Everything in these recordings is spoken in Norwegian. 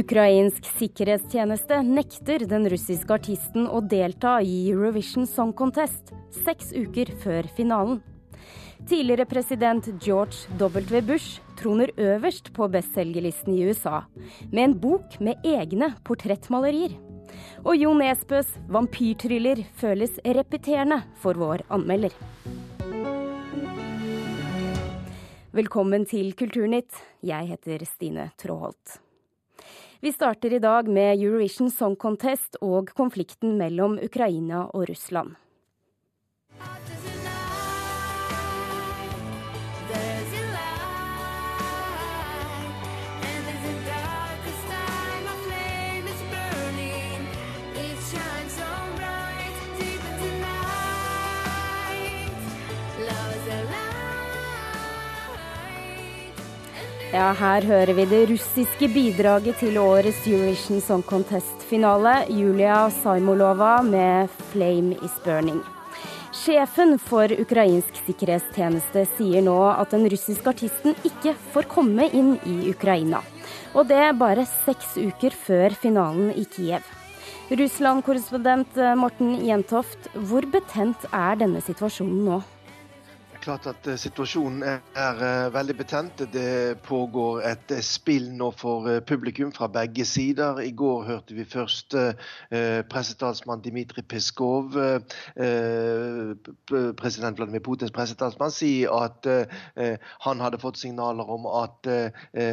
Ukrainsk sikkerhetstjeneste nekter den russiske artisten å delta i Eurovision Song Contest seks uker før finalen. Tidligere president George W. Bush troner øverst på bestselgerlisten i USA, med en bok med egne portrettmalerier. Og Jo Nesbøs vampyrtryller føles repeterende for vår anmelder. Velkommen til Kulturnytt. Jeg heter Stine Tråholt. Vi starter i dag med Eurovision Song Contest og konflikten mellom Ukraina og Russland. Ja, her hører vi det russiske bidraget til årets Eurovision Song Contest-finale. Julia Saimolova med 'Flame Is Burning'. Sjefen for ukrainsk sikkerhetstjeneste sier nå at den russiske artisten ikke får komme inn i Ukraina. Og det bare seks uker før finalen i Kiev. Russland-korrespondent Morten Jentoft, hvor betent er denne situasjonen nå? Klart at eh, situasjonen er, er, eh, veldig betent. Det pågår et eh, spill nå for publikum fra begge sider. I går hørte vi først eh, pressetalsmann Dmitrij Peskov, eh, president Vladimir Putins pressetalsmann, si at eh, han hadde fått signaler om at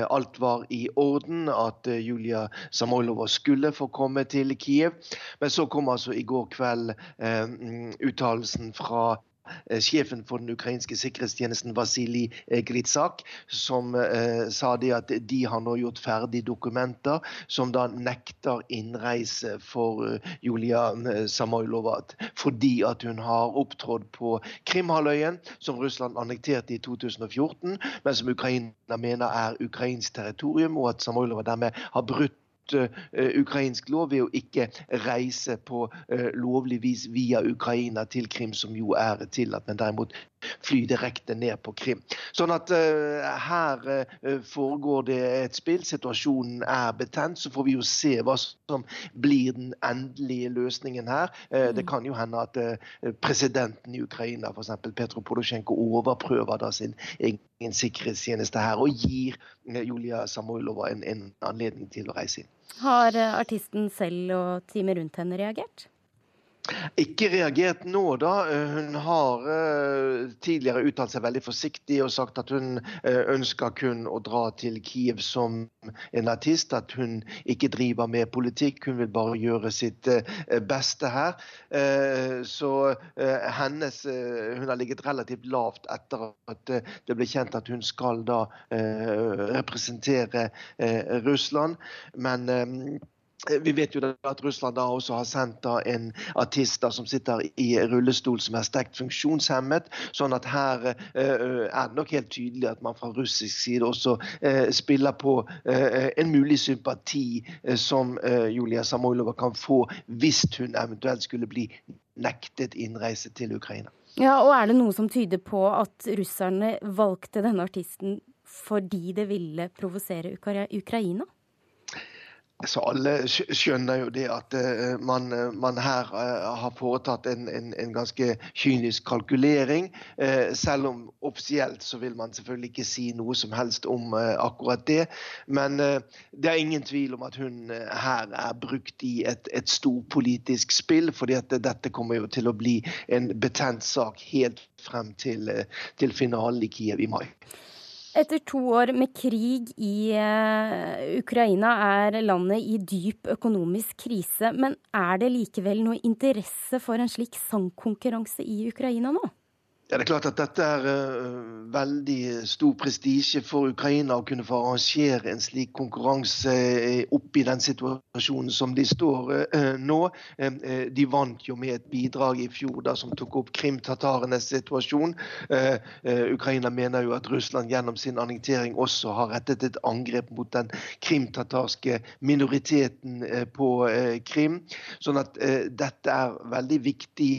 alt var i orden, at Julia Samoilova skulle få komme til Kiev. Men så kom altså i går kveld mm, uttalelsen fra sjefen for den ukrainske sikkerhetstjenesten, Vasilij Gritsak, som eh, sa det at de har nå gjort ferdig dokumenter som da nekter innreise for Julia Samoilova fordi at hun har opptrådt på Krimhalvøya, som Russland annekterte i 2014, men som Ukraina mener er ukrainsk territorium, og at Samoilova dermed har brutt ukrainsk lov ved å ikke reise på uh, lovlig vis via Ukraina til Krim, som jo er tillatt, men derimot fly direkte ned på Krim. Sånn at uh, her uh, foregår det et spill. Situasjonen er betent. Så får vi jo se hva som blir den endelige løsningen her. Uh, det kan jo hende at presidenten i Ukraina, f.eks. Petro Porosjenko, overprøver da sin egen sikkerhetstjeneste her og gir Julia Samoilova en, en anledning til å reise inn. Har artisten selv og teamet rundt henne reagert? Ikke reagert nå, da. Eh, hun har uh, tidligere uttalt seg veldig forsiktig og sagt at hun uh, ønsker kun å dra til Kiev som en artist. At hun ikke driver med politikk, hun vil bare gjøre sitt beste her. så hennes Hun har ligget relativt lavt etter at det ble kjent at hun skal da representere Russland. Men Eh, vi vet jo at Russland da også har sendt en artist som sitter i rullestol som er sterkt funksjonshemmet. sånn at her uh, er det nok helt tydelig at man fra russisk side også uh, spiller på en mulig sympati som Julia Samoilova kan få hvis hun eventuelt skulle bli nektet innreise til Ukraina. Ja, og Er det noe som tyder på at russerne valgte denne artisten fordi det ville provosere Ukraina? Så alle skjønner jo det at uh, man, eh, man, her uh, har foretatt en, en, en, ganske kynisk kalkulering. Selv om offisielt så vil man selvfølgelig ikke si noe som helst om akkurat det. Men det er ingen tvil om at hun her er brukt i et, et storpolitisk spill. fordi at dette kommer jo til å bli en betent sak helt frem til, til finalen i Kiev i mai. Etter to år med krig i uh, Ukraina er landet i dyp økonomisk krise. Men er det likevel noe interesse for en slik sangkonkurranse i Ukraina nå? Ja, det er klart at Dette er uh, veldig stor prestisje for Ukraina å kunne få arrangere en slik konkurranse uh, opp i den situasjonen som de står uh, nå. de vant jo med et bidrag i fjor da, som tok opp krimtatarenes situasjon. Ukraina mener jo at Russland gjennom sin annektering også har rettet et angrep mot den krimtatarske minoriteten på Krim. Sånn at dette er veldig viktig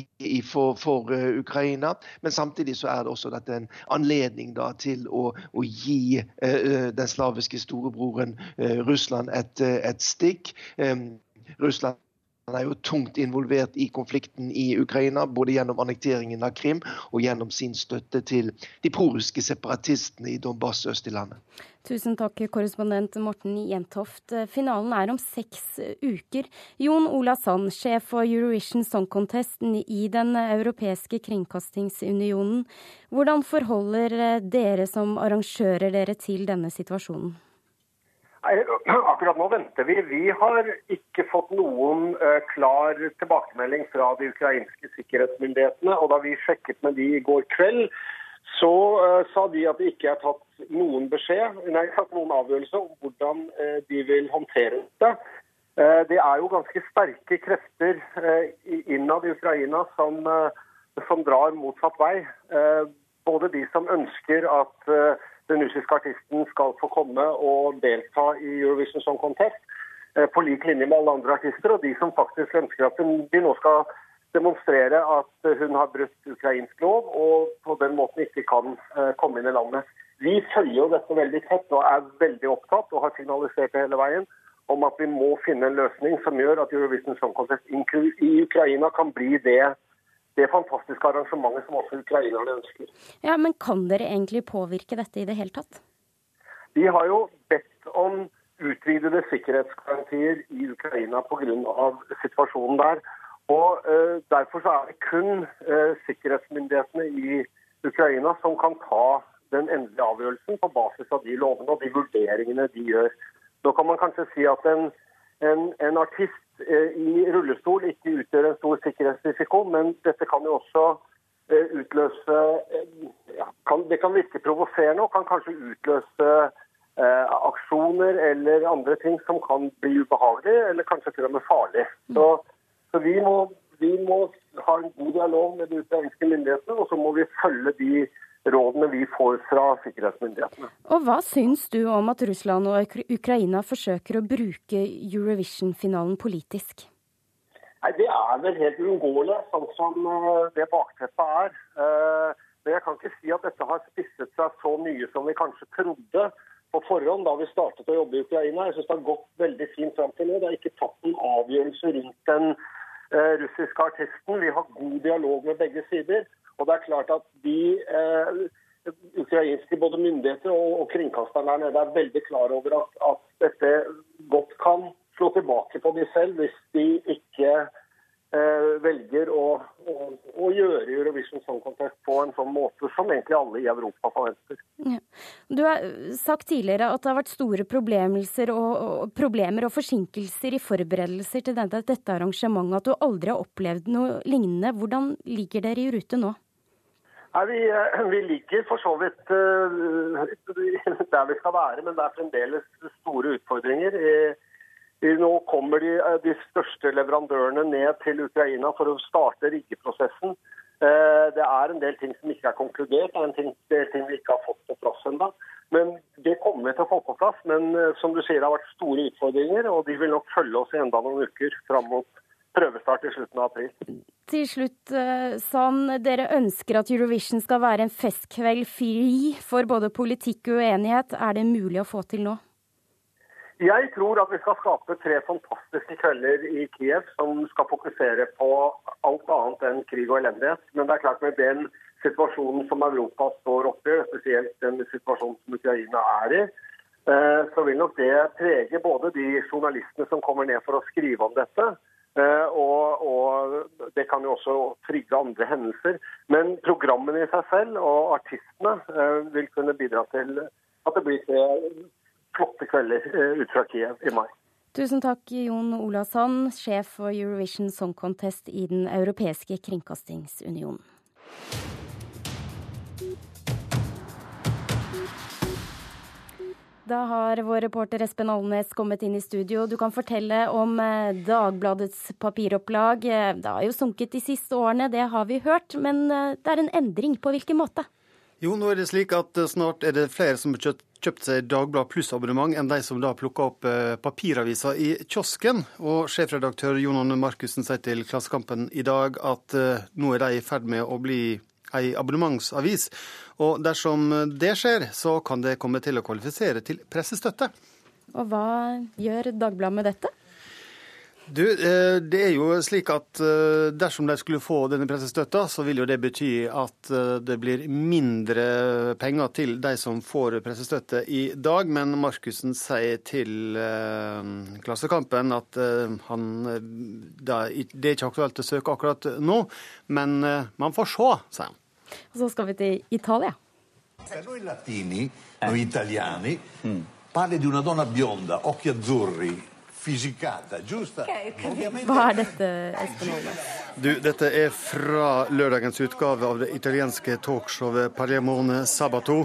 for, for Ukraina. Men samtidig så er det også dette en anledning da, til å, å gi den slaviske storebroren Russland et, et stikk. Russland han er jo tungt involvert i konflikten i Ukraina, både gjennom annekteringen av Krim og gjennom sin støtte til de prorussiske separatistene i Donbass øst i landet. Tusen takk, korrespondent Morten Jentoft. Finalen er om seks uker. Jon Ola Sand, sjef for Eurovision Song Contest i Den europeiske kringkastingsunionen. Hvordan forholder dere som arrangører dere til denne situasjonen? Akkurat nå venter vi. Vi har ikke fått noen uh, klar tilbakemelding fra de ukrainske sikkerhetsmyndighetene. Og da vi sjekket med de i går kveld, så uh, sa de at det ikke er tatt noen beskjed, nei, tatt noen avgjørelse om hvordan uh, de vil håndtere det. Det er jo ganske sterke krefter innad i Ukraina som, som drar motsatt vei. Både de som ønsker at den russiske artisten skal få komme og delta i Eurovision Song Contest eh, på lik linje med alle andre artister, og de som faktisk ønsker at de nå skal demonstrere at hun har brutt ukrainsk lov og på den måten ikke kan eh, komme inn i landet. Vi følger jo dette veldig tett og er veldig opptatt og har signalisert det hele veien om at vi må finne en løsning som gjør at Eurovision Song Contest i Ukraina kan bli det det fantastiske arrangementet som også ukrainerne ønsker. Ja, Men kan dere egentlig påvirke dette i det hele tatt? Vi har jo bedt om utvidede sikkerhetsgarantier i Ukraina pga. situasjonen der. Og uh, Derfor så er det kun uh, sikkerhetsmyndighetene i Ukraina som kan ta den endelige avgjørelsen på basis av de lovene og de vurderingene de gjør. Nå kan man kanskje si at en, en, en artist i rullestol ikke utgjør en stor sikkerhetsrisiko, men dette kan jo også eh, utløse eh, ja, kan, Det kan virke provoserende og kan kanskje utløse eh, aksjoner eller andre ting som kan bli ubehagelig, eller kanskje til og med farlig. Så, så vi, må, vi, må, ha en god dialog med de ukrainske myndighetene, og så må vi følge de rådene vi får fra sikkerhetsmyndighetene. Og Hva syns du om at Russland og Ukraina forsøker å bruke Eurovision-finalen politisk? Nei, Det er vel helt uunngåelig, sånn som eh, det bakteppet er. Eh, men jeg kan ikke si at dette har spisset seg så mye som vi kanskje trodde på forhånd da vi startet å jobbe i Ukraina. Jeg synes Det har gått veldig fint fram til nå. Det er ikke tatt noen avgjørelse rundt den eh, russiske artisten. Vi har god dialog med begge sider. Og det er klart at de eh, ukrainske både myndigheter og, og kringkasterne der nede er veldig klar over at, at, dette godt kan slå tilbake på de selv hvis de ikke eh, velger å, å, å, gjøre Eurovision Song Contest på en sånn måte som egentlig alle i Europa forventer. Ja. Du har sagt tidligere at det har vært store og, og, problemer og forsinkelser i forberedelser til dette, dette arrangementet, at du aldri har opplevd noe lignende. Hvordan ligger dere i rute nå? Nei, vi, eh, vi, ligger for så vidt uh, der vi skal være, men det er fremdeles store utfordringer. Nå kommer de, eh, de, største leverandørene ned til Ukraina for å starte riggeprosessen. Det er en del ting som ikke er konkludert, det er en er ting vi ikke har fått på plass ennå. Men det kommer vi til å få på plass. Men som du sier, det har vært store utfordringer, og de vil nok følge oss i enda noen uker fram mot prøvestart i slutten av april. Til slutt, eh, Sand. Dere ønsker at Eurovision skal være en festkveld fri for både politikk og uenighet. Er det mulig å få til nå? Jeg tror at vi skal skape tre fantastiske kvelder i Kiev som skal fokusere på alt annet enn krig og elendighet. Men det er klart med den situasjonen som Europa står oppi, spesielt den situasjonen som Ukraina er i, eh, så vil nok det prege både de journalistene som kommer ned for å skrive om dette, og, og, det kan jo også trygge andre hendelser. Men programmene i seg selv og artistene eh, vil kunne bidra til at det blir tre flotte kvelder eh, ut fra Kiev i mai. Tusen takk, Jon Olavsson, sjef for Eurovision Song Contest i Den europeiske kringkastingsunionen. Da har vår reporter Espen Alnes kommet inn i studio. Du kan fortelle om eh, Dagbladets papiropplag. Eh, det har jo sunket de siste årene, det har vi hørt. Men eh, det er en endring. På hvilken måte? Jo, nå er det slik at snart er det flere som har kjøpt, seg Dagblad pluss-abonnement, enn de som da plukka opp papiraviser i kiosken. Og sjefredaktør Jon Anne Markussen sier til Klassekampen i dag at nå er de i ferd med å bli ei abonnementsavis. Og dersom det skjer, så kan det komme til å kvalifisere til pressestøtte. Og hva gjør Dagbladet med dette? Du, eh, Det er jo slik at eh, dersom de skulle få denne pressestøtta, så vil jo det bety at eh, det blir mindre penger til de som får pressestøtte i dag. Men Markussen sier til Klassekampen at han, det er ikke aktuelt å søke akkurat nå, men man får se, sier han. Og så skal vi til Italia. Noi latini, noi italiani, parli di una donna bionda, occhi azzurri, hva er dette, Espen Holme? Du, dette er fra lørdagens utgave av det italienske talkshowet Parliamone Sabato.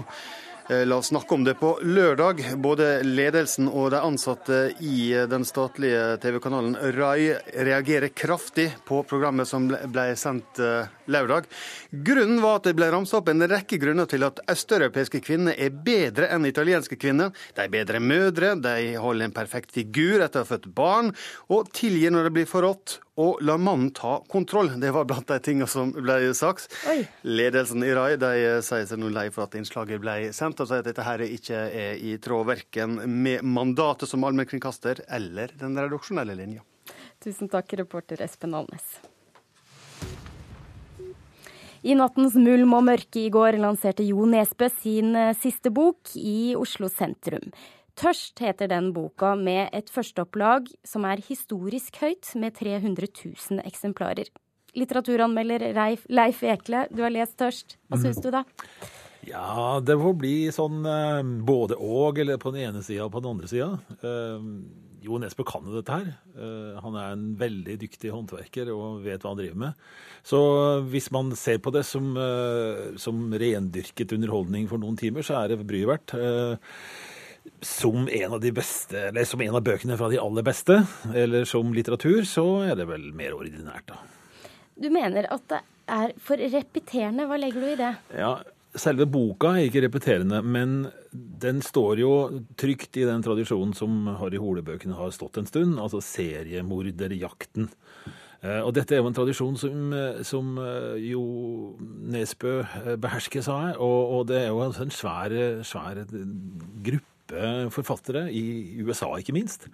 Eh, la oss snakke om det på lørdag. Både ledelsen og de ansatte i den statlige TV-kanalen RAI reagerer kraftig på programmet som ble sendt eh, lørdag. Grunnen var at det ble ramsa opp en rekke grunner til at østeuropeiske kvinner er bedre enn italienske kvinner. De er bedre mødre, de holder en perfekt figur etter å ha født barn, og tilgir når det blir for rått, og la mannen ta kontroll. Det var blant de tingene som ble sagt. Oi. Ledelsen i RAI de sier seg nå lei for at innslaget ble sendt, og sier at dette her ikke er i tråd verken med mandatet som allmennkringkaster eller den redaksjonelle linja. Tusen takk, reporter Espen Alnes. I nattens mulm og mørke i går lanserte Jo Nesbø sin eh, siste bok i Oslo sentrum. 'Tørst' heter den boka, med et førsteopplag som er historisk høyt, med 300 000 eksemplarer. Litteraturanmelder Leif, Leif Ekle, du har lest 'Tørst'. Hva syns du da? Ja, det får bli sånn eh, både og, eller på den ene sida og på den andre sida. Jo Nesbø kan jo dette her. Eh, han er en veldig dyktig håndverker og vet hva han driver med. Så hvis man ser på det som, eh, som rendyrket underholdning for noen timer, så er det bryet verdt. Eh, som en av de beste, eller som en av bøkene fra de aller beste, eller som litteratur, så er det vel mer ordinært, da. Du mener at det er for repeterende. Hva legger du i det? Ja, Selve boka er ikke repeterende, men den står jo trygt i den tradisjonen som Harry Hole-bøkene har stått en stund, altså seriemorderjakten. Eh, og dette er jo en tradisjon som, som eh, jo Nesbø eh, behersker, sa jeg. Og, og det er jo en svær, svær gruppe forfattere, i USA ikke minst,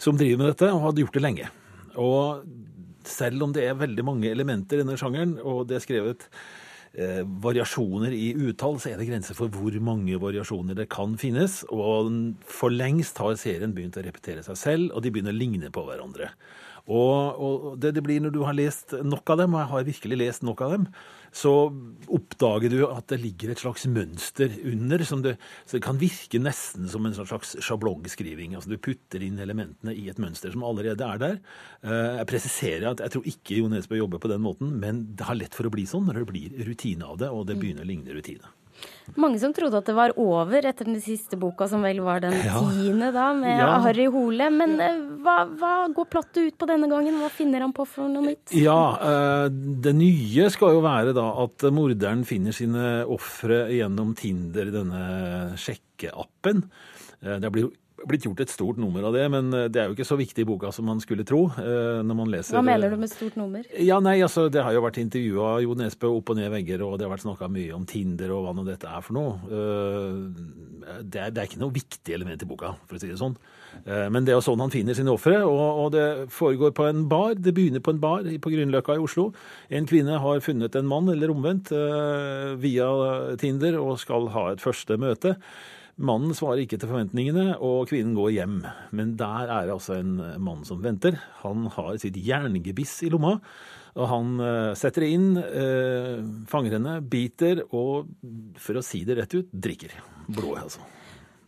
som driver med dette, og hadde gjort det lenge. Og selv om det er veldig mange elementer i denne sjangeren, og det er skrevet eh, variasjoner i uttall, så er det grenser for hvor mange variasjoner det kan finnes. Og for lengst har serien begynt å repetere seg selv, og de begynner å ligne på hverandre. Og, og det det blir når du har lest nok av dem, og jeg har virkelig lest nok av dem, så oppdager du at det ligger et slags mønster under. Det, så det kan virke nesten som en slags sjablongskriving. Altså Du putter inn elementene i et mønster som allerede er der. Eh, jeg presiserer at jeg tror ikke Jo Nesbø jobber på den måten, men det har lett for å bli sånn når det blir rutine av det, og det begynner å ligne rutine. Mange som trodde at det var over etter den siste boka, som vel var den tiende, da, med ja. Harry Hole. Men eh, hva, hva, går plottet ut på denne gangen? Hva finner han på for noe nytt? Ja, eh, Det nye skal jo være da at morderen finner sine ofre gjennom Tinder, denne sjekkeappen. Eh, det blir blitt gjort et stort nummer av det, men eh, det er jo ikke så viktig i boka som man skulle tro. Eh, når man leser... Hva mener du med stort nummer? Ja, nei, altså, Det har jo vært intervjua Jo Nesbø opp og ned vegger, og det har vært snakka mye om Tinder og hva nå dette er for noe. Eh, det er, det er, ikke noe viktig element i boka, for å si det sånn. Men det er jo sånn han finner sine ofre, og, og, det foregår på en bar. Det begynner på en bar på Grünerløkka i Oslo. En kvinne har funnet en mann, eller omvendt, via Tinder og skal ha et første møte. Mannen svarer ikke til forventningene, og kvinnen går hjem. Men der er det altså en mann som venter. Han har sitt jerngebiss i lomma. Og han uh, setter det inn, uh, fanger henne, biter og, for å si det rett ut, drikker blodet, altså.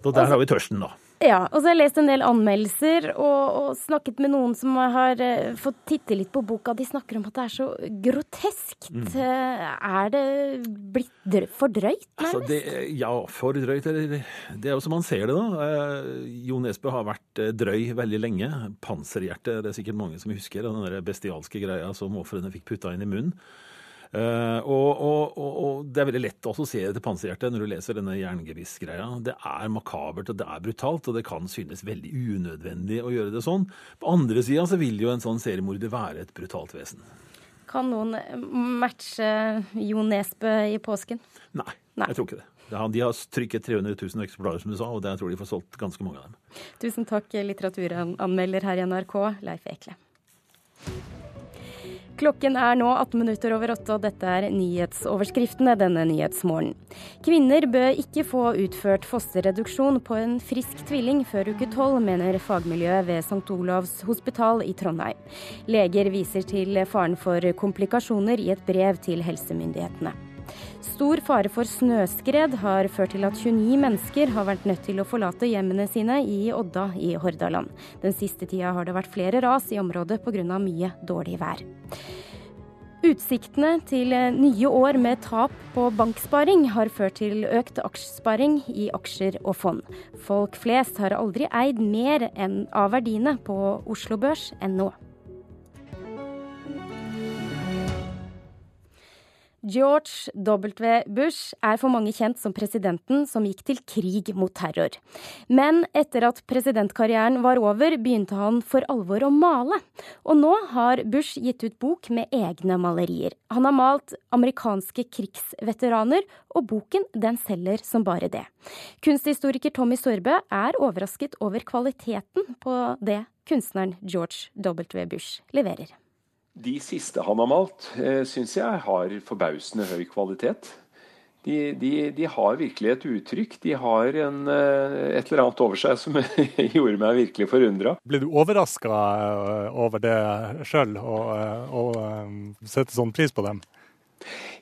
Og der har vi tørsten, da. Ja, og så har jeg lest en del anmeldelser og, og snakket med noen som har uh, fått titte litt på boka. De snakker om at det er så groteskt. Mm. Uh, er det blitt for drøyt, nærmest? Altså det, ja, for drøyt. Det, det er jo som man ser det, da. Uh, Jo Nesbø har vært drøy veldig lenge. Panserhjerte, det er sikkert mange som husker. Den der bestialske greia som ofrene fikk putta inn i munnen. Uh, og, og, og, det er veldig lett å assosiere til panserhjertet når du leser denne jerngevissgreia. Det er makabert og det er brutalt, og det kan synes veldig unødvendig å gjøre det sånn. På andre sida så vil jo en sånn seriemorder være et brutalt vesen. Kan noen matche Jo Nesbø i påsken? Nei, Nei. jeg tror ikke det. De har trykket 300 000 eksemplarer, som du sa, og jeg tror de får solgt ganske mange av dem. Tusen takk, litteraturanmelder her i NRK, Leif Ekle. Klokken er nå 18 minutter over åtte, og dette er nyhetsoverskriftene denne nyhetsmorgenen. Kvinner bør ikke få utført fosterreduksjon på en frisk tvilling før uke tolv, mener fagmiljøet ved St. Olavs hospital i Trondheim. Leger viser til faren for komplikasjoner i et brev til helsemyndighetene. Stor fare for snøskred har ført til at 29 mennesker har vært nødt til å forlate hjemmene sine i Odda i Hordaland. Den siste tida har det vært flere ras i området pga. mye dårlig vær. Utsiktene til nye år med tap på banksparing har ført til økt aksjesparing i aksjer og fond. Folk flest har aldri eid mer enn av verdiene på Oslo Børs enn nå. George W. Bush er for mange kjent som presidenten som gikk til krig mot terror. Men etter at presidentkarrieren var over, begynte han for alvor å male. Og nå har Bush gitt ut bok med egne malerier. Han har malt amerikanske krigsveteraner, og boken den selger som bare det. Kunsthistoriker Tommy Storbø er overrasket over kvaliteten på det kunstneren George W. Bush leverer. De siste han har malt, eh, syns jeg har forbausende høy kvalitet. De, de, de, har virkelig et uttrykk. De har en, eh, et eller annet over seg som gjorde meg virkelig forundra. Ble du overraska eh, over det sjøl, og, og sette sånn pris på dem?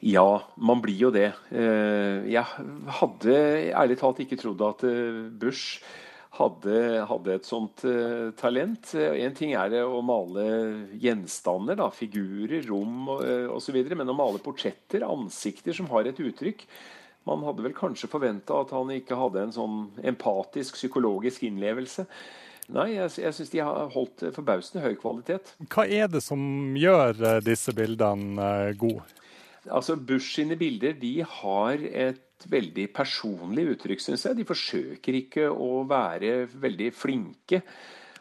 Ja, man blir jo det. Jeg hadde ærlig talt ikke trodd at Bush hadde, hadde et sånt uh, talent. En ting er å male gjenstander, da, figurer, rom uh, eh, osv., men å male portretter, ansikter som har et uttrykk Man hadde vel kanskje forventa at han ikke hadde en sånn empatisk, psykologisk innlevelse. Nei, jeg, jeg syns de har holdt forbausende høy kvalitet. Hva er det som gjør eh, disse bildene gode? Altså, Bush sine bilder de har et veldig personlig uttrykk, syns jeg. De forsøker ikke å være veldig flinke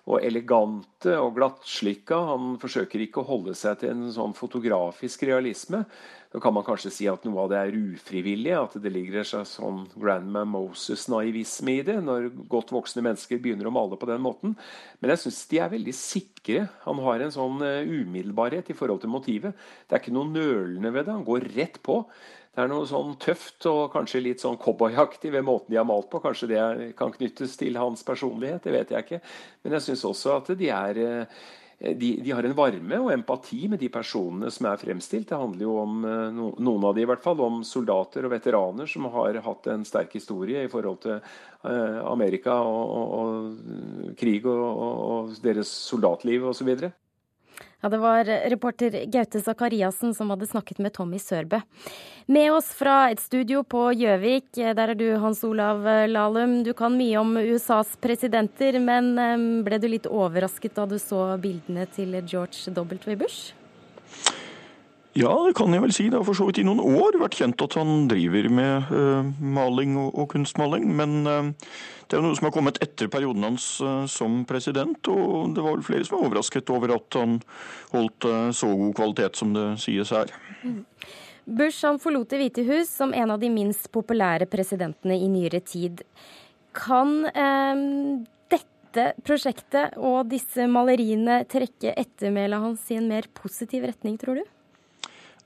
og elegante og glattslikka. Han forsøker ikke å holde seg til en sånn fotografisk realisme. Da kan man kanskje si at noe av det er ufrivillig, at det ligger en sånn Grandma Moses-naivisme i det, når godt voksne mennesker begynner å male på den måten. Men jeg syns de er veldig sikre. Han har en sånn eh, umiddelbarhet i forhold til motivet. Det er ikke noe nølende ved det. Han går rett på. Det er noe sånn tøft og kanskje litt sånn cowboyaktig ved måten de har malt på. Kanskje det kan knyttes til hans personlighet, det vet jeg ikke. Men jeg syns også at de er eh, de, de, har en varme og empati med de personene som er fremstilt. Det handler jo om eh, noen av de i hvert fall, om soldater og veteraner som har hatt en sterk historie i forhold til eh, Amerika og, og, og krig og, og, deres soldatliv osv. Ja, Det var reporter Gaute Sakariassen som hadde snakket med Tommy Sørbø. Med oss fra et studio på Gjøvik, der er du Hans Olav Lahlum. Du kan mye om USAs presidenter, men ble du litt overrasket da du så bildene til George W. Bush? Ja, det kan jeg vel si. Det har for så vidt i noen år vært kjent at han driver med uh, maling og, og, kunstmaling. Men uh, det er noe som har kommet etter perioden hans uh, som president. Og det var vel flere som var overrasket over at han holdt så god kvalitet som det sies her. Mm. Bush han forlot Det hvite hus som en av de minst populære presidentene i nyere tid. Kan dette prosjektet og disse maleriene trekke ettermælet hans i en mer positiv retning, tror du?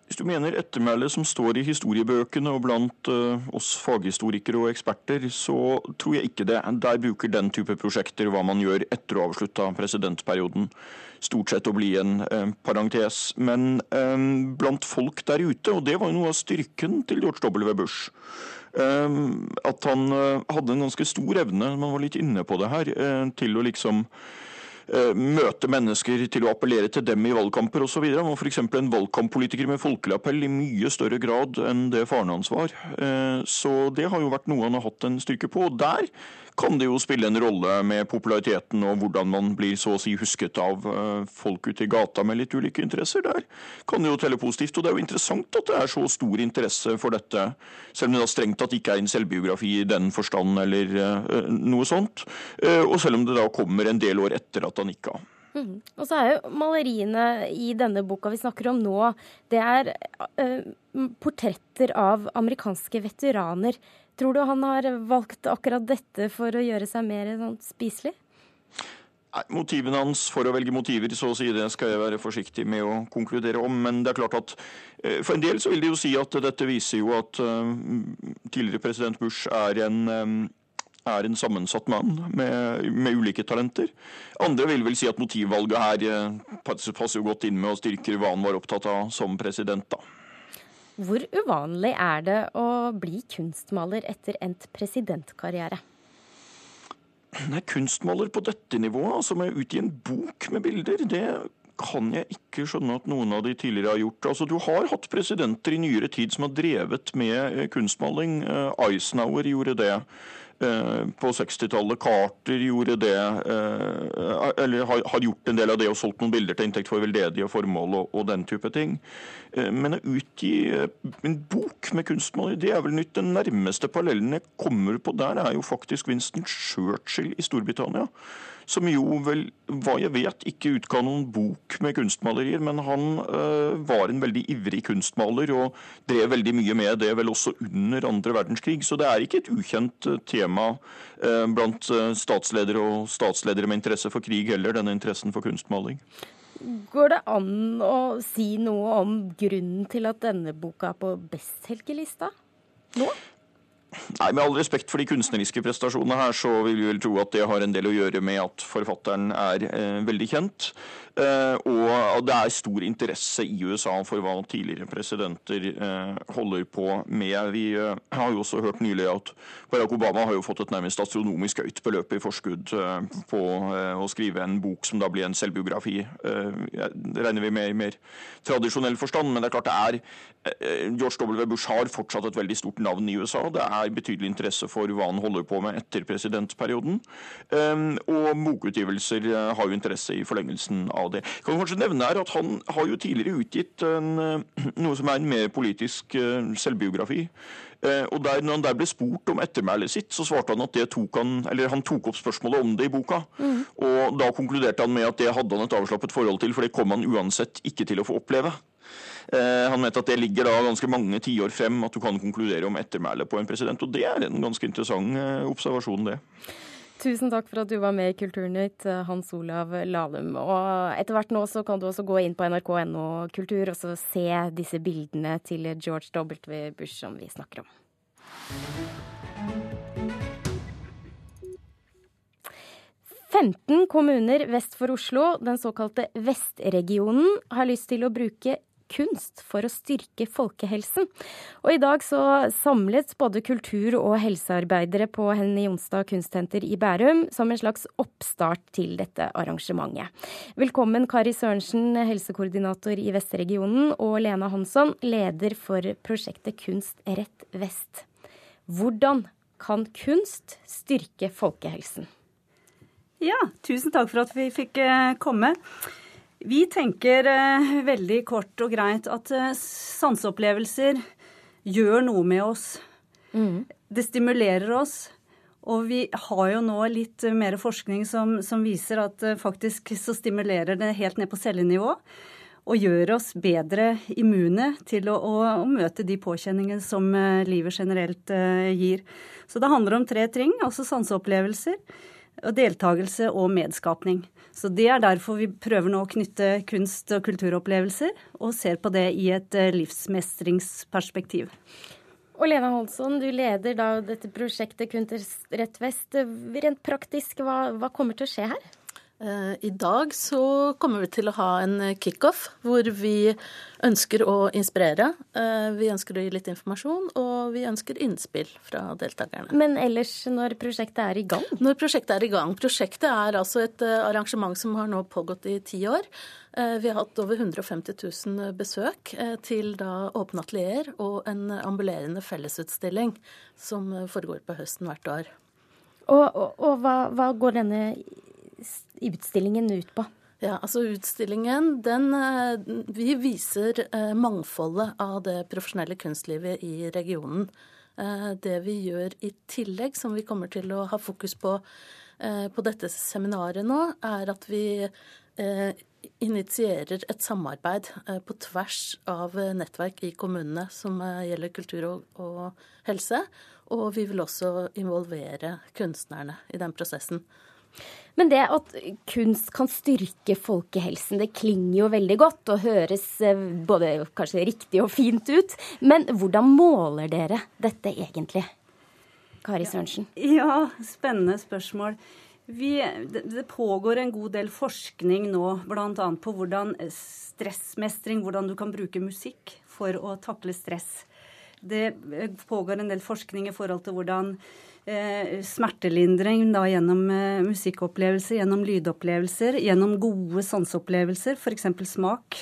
Hvis du mener ettermælet som står i historiebøkene og blant uh, oss faghistorikere og eksperter, så tror jeg ikke det. Der bruker den type prosjekter hva man gjør etter å ha avslutta presidentperioden, stort sett å bli en uh, parentes. Men um, blant folk der ute, og det var jo noe av styrken til George W. Bush, at han hadde en ganske stor evne, man var litt inne på det her, til å liksom møte mennesker til å appellere til dem i valgkamper osv. Han var f.eks. en valgkamppolitiker med folkelig appell i mye større grad enn det faren hans var. Eh, så det har jo vært noe han har hatt en styrke på. Og der kan det jo spille en rolle med populariteten og hvordan man blir så å si husket av eh, folk ute i gata med litt ulike interesser. Der kan det jo telle positivt. Og det er jo interessant at det er så stor interesse for dette, selv om det da strengt tatt ikke er en selvbiografi i den forstand eller noe sånt. Og selv om det da kommer en del år etter at han gikk av. Mm. Og så er jo maleriene i denne boka vi snakker om nå, det er uh, portretter av amerikanske veteraner. Tror du han har valgt akkurat dette for å gjøre seg mer sånn, spiselig? Nei, Motivene hans for å velge motiver, så å si, det skal jeg være forsiktig med å konkludere om. Men det er klart at uh, for en del så vil de jo si at dette viser jo at uh, tidligere president Bush er en um, er en sammensatt mann med, med, ulike talenter. Andre vil vel si at motivvalget her eh, passer jo godt inn med og styrker hva han var opptatt av som president, da. Hvor uvanlig er det å bli kunstmaler etter endt presidentkarriere? Nei, Kunstmaler på dette nivået, altså med utgi en bok med bilder, det kan jeg ikke skjønne at noen av de tidligere har gjort. Altså, Du har hatt presidenter i nyere tid som har drevet med eh, kunstmaling. Eh, Eisenhower gjorde det. Eh, på 60-tallet. Carter gjorde det, eh, eller har gjort en del av det og solgt noen bilder til inntekt for veldedige formål og, den type ting. Eh, men å utgi en bok med kunstmaleri, det er vel nytt. Den nærmeste parallellen jeg kommer på der, er jo faktisk Winston Churchill i Storbritannia som jo vel, hva jeg vet, ikke utga noen bok med kunstmalerier, men han øh, var en veldig ivrig kunstmaler og drev veldig mye med det vel også under andre verdenskrig. Så det er ikke et ukjent øh, tema øh, blant statsledere og statsledere med interesse for krig heller, denne interessen for kunstmaling. Går det an å si noe om grunnen til at denne boka er på bestselgerlista nå? Nei, Med all respekt for de kunstneriske prestasjonene her, så vil vi vel tro at det har en del å gjøre med at forfatteren er eh, veldig kjent. Eh, og det er stor interesse i USA for hva tidligere presidenter eh, holder på med. Vi eh, har jo også hørt nylig at Barack Obama har jo fått et nærmest astronomisk høyt beløp i forskudd på å skrive en bok som da blir en selvbiografi. Det regner vi med i mer tradisjonell forstand, men det er klart det er George W. Bush har fortsatt et veldig stort navn i USA. Det er betydelig interesse for hva han holder på med etter presidentperioden. Og bokutgivelser har jo interesse i forlengelsen av av det. Kan kanskje nevne her at Han har jo tidligere utgitt en, eh, noe som er en mer politisk eh, selvbiografi. Eh, og der, når han der ble spurt om ettermælet sitt, så svarte han at det tok han, eller han tok opp spørsmålet om det i boka. Mm. Og da konkluderte han med at det hadde han et avslappet forhold til, for det kom han uansett ikke til å få oppleve. Han mente at det ligger da ganske mange tiår frem at du kan konkludere om ettermælet på en president. Og det er en ganske interessant observasjon, det. Tusen takk for at du var med i Kulturnytt, Hans Olav Lahlum. Og etter hvert nå så kan du også gå inn på nrk.no kultur og så se disse bildene til George W. Bush som vi snakker om. «15 kommuner vest for Oslo, den såkalte Vestregionen, har lyst til å bruke kunst for å styrke folkehelsen. Og i dag så samlet både kultur- og helsearbeidere på Henny Jonstad kunstsenter i Bærum som en slags oppstart til dette arrangementet. Velkommen Kari Sørensen, helsekoordinator i Vestregionen, og Lena Hansson, leder for prosjektet Kunst rett vest. Hvordan kan kunst styrke folkehelsen? Ja, tusen takk for at vi fikk eh, komme. Vi tenker eh, veldig kort og greit at eh, sanseopplevelser gjør noe med oss. Mm. Det stimulerer oss. Og vi har jo nå litt mer forskning som, som viser at eh, faktisk så stimulerer det helt ned på cellenivå. Og gjør oss bedre immune til å, å, å møte de påkjenningene som eh, livet generelt eh, gir. Så det handler om tre ting, altså sanseopplevelser, deltakelse og medskapning. Så Det er derfor vi prøver nå å knytte kunst- og kulturopplevelser, og ser på det i et eh, livsmestringsperspektiv. Og Lena Holsson, du leder da dette prosjektet Kunst rett vest. Rent praktisk, hva, hva kommer til å skje her? Eh, I dag så kommer vi til å ha en kickoff hvor vi ønsker å inspirere. Eh, vi ønsker å gi litt informasjon, og vi ønsker innspill fra deltakerne. Men ellers når prosjektet er i gang? Når prosjektet er i gang. Prosjektet er altså et eh, arrangement som har nå pågått i ti år. Vi har hatt over 150 000 besøk til da åpne atelier og en ambulerende fellesutstilling som foregår på høsten hvert år. Og, og, og hva, hva går denne utstillingen ut på? Ja, altså Utstillingen den, eh, Vi viser eh, mangfoldet av det profesjonelle kunstlivet i regionen. Eh, det vi gjør i tillegg, som vi kommer til å ha fokus på på dette seminaret nå, er at vi initierer et samarbeid på tvers av nettverk i kommunene som gjelder kultur og helse. Og vi vil også involvere kunstnerne i den prosessen. Men det at kunst kan styrke folkehelsen, det klinger jo veldig godt og høres eh, både kanskje riktig og fint ut. Men hvordan måler dere dette egentlig? Kari Sørensen. Ja, spennende spørsmål. Vi, det pågår en god del forskning nå, bl.a. på hvordan stressmestring, hvordan du kan bruke musikk for å takle stress. Det pågår en del forskning i forhold til hvordan eh, smertelindring da, gjennom eh, musikkopplevelser, gjennom lydopplevelser, gjennom gode sanseopplevelser, f.eks. smak,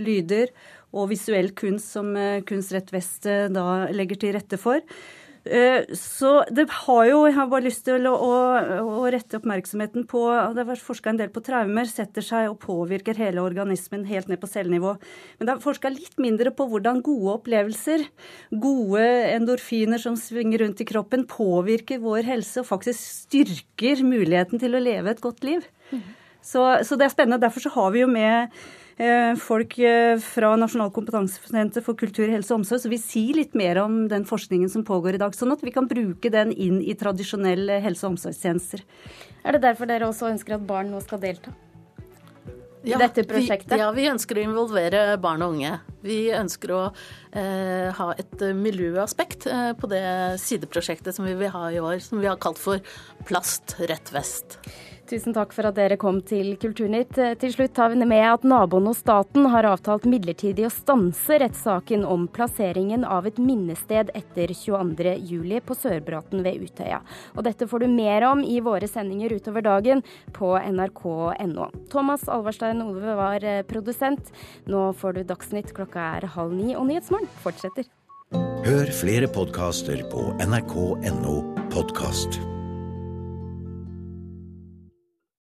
lyder, og visuell kunst som eh, Kunst Rett Vest eh, da legger til rette for. Eh, så det har jo Jeg har bare lyst til å, å, å rette oppmerksomheten på Det har vært forska en del på traumer. Setter seg og påvirker hele organismen helt ned på cellenivå. Men det er forska litt mindre på hvordan gode opplevelser, gode endorfiner som svinger rundt i kroppen, påvirker vår helse og faktisk styrker muligheten til å leve et godt liv. Mm. Så, så det er spennende. Derfor så har vi jo med folk eh, fra Nasjonal kompetansesenter for kultur, helse og omsorg, så vi sier litt mer om den forskningen som pågår i dag, sånn at vi kan bruke den inn i tradisjonelle helse- og omsorgstjenester. Er det derfor dere også ønsker at barn nå skal delta? I ja, dette prosjektet? Vi, ja, vi ønsker å involvere barn og unge. Vi ønsker å eh, ha et miljøaspekt eh, på det sideprosjektet som vi vil ha i år, som vi har kalt for Plast rett vest. Tusen takk for at dere kom til Kulturnytt. Til slutt tar vi med at naboen og staten har avtalt midlertidig å stanse rettssaken om plasseringen av et minnested etter 22.07 på Sørbråten ved Utøya. Og dette får du mer om i våre sendinger utover dagen på nrk.no. Thomas Alvarstein Ove var eh, produsent. Nå får du Dagsnytt klokka er halv ni, og Nyhetsmorgen fortsetter. Hør flere podkaster på nrk.no podkast.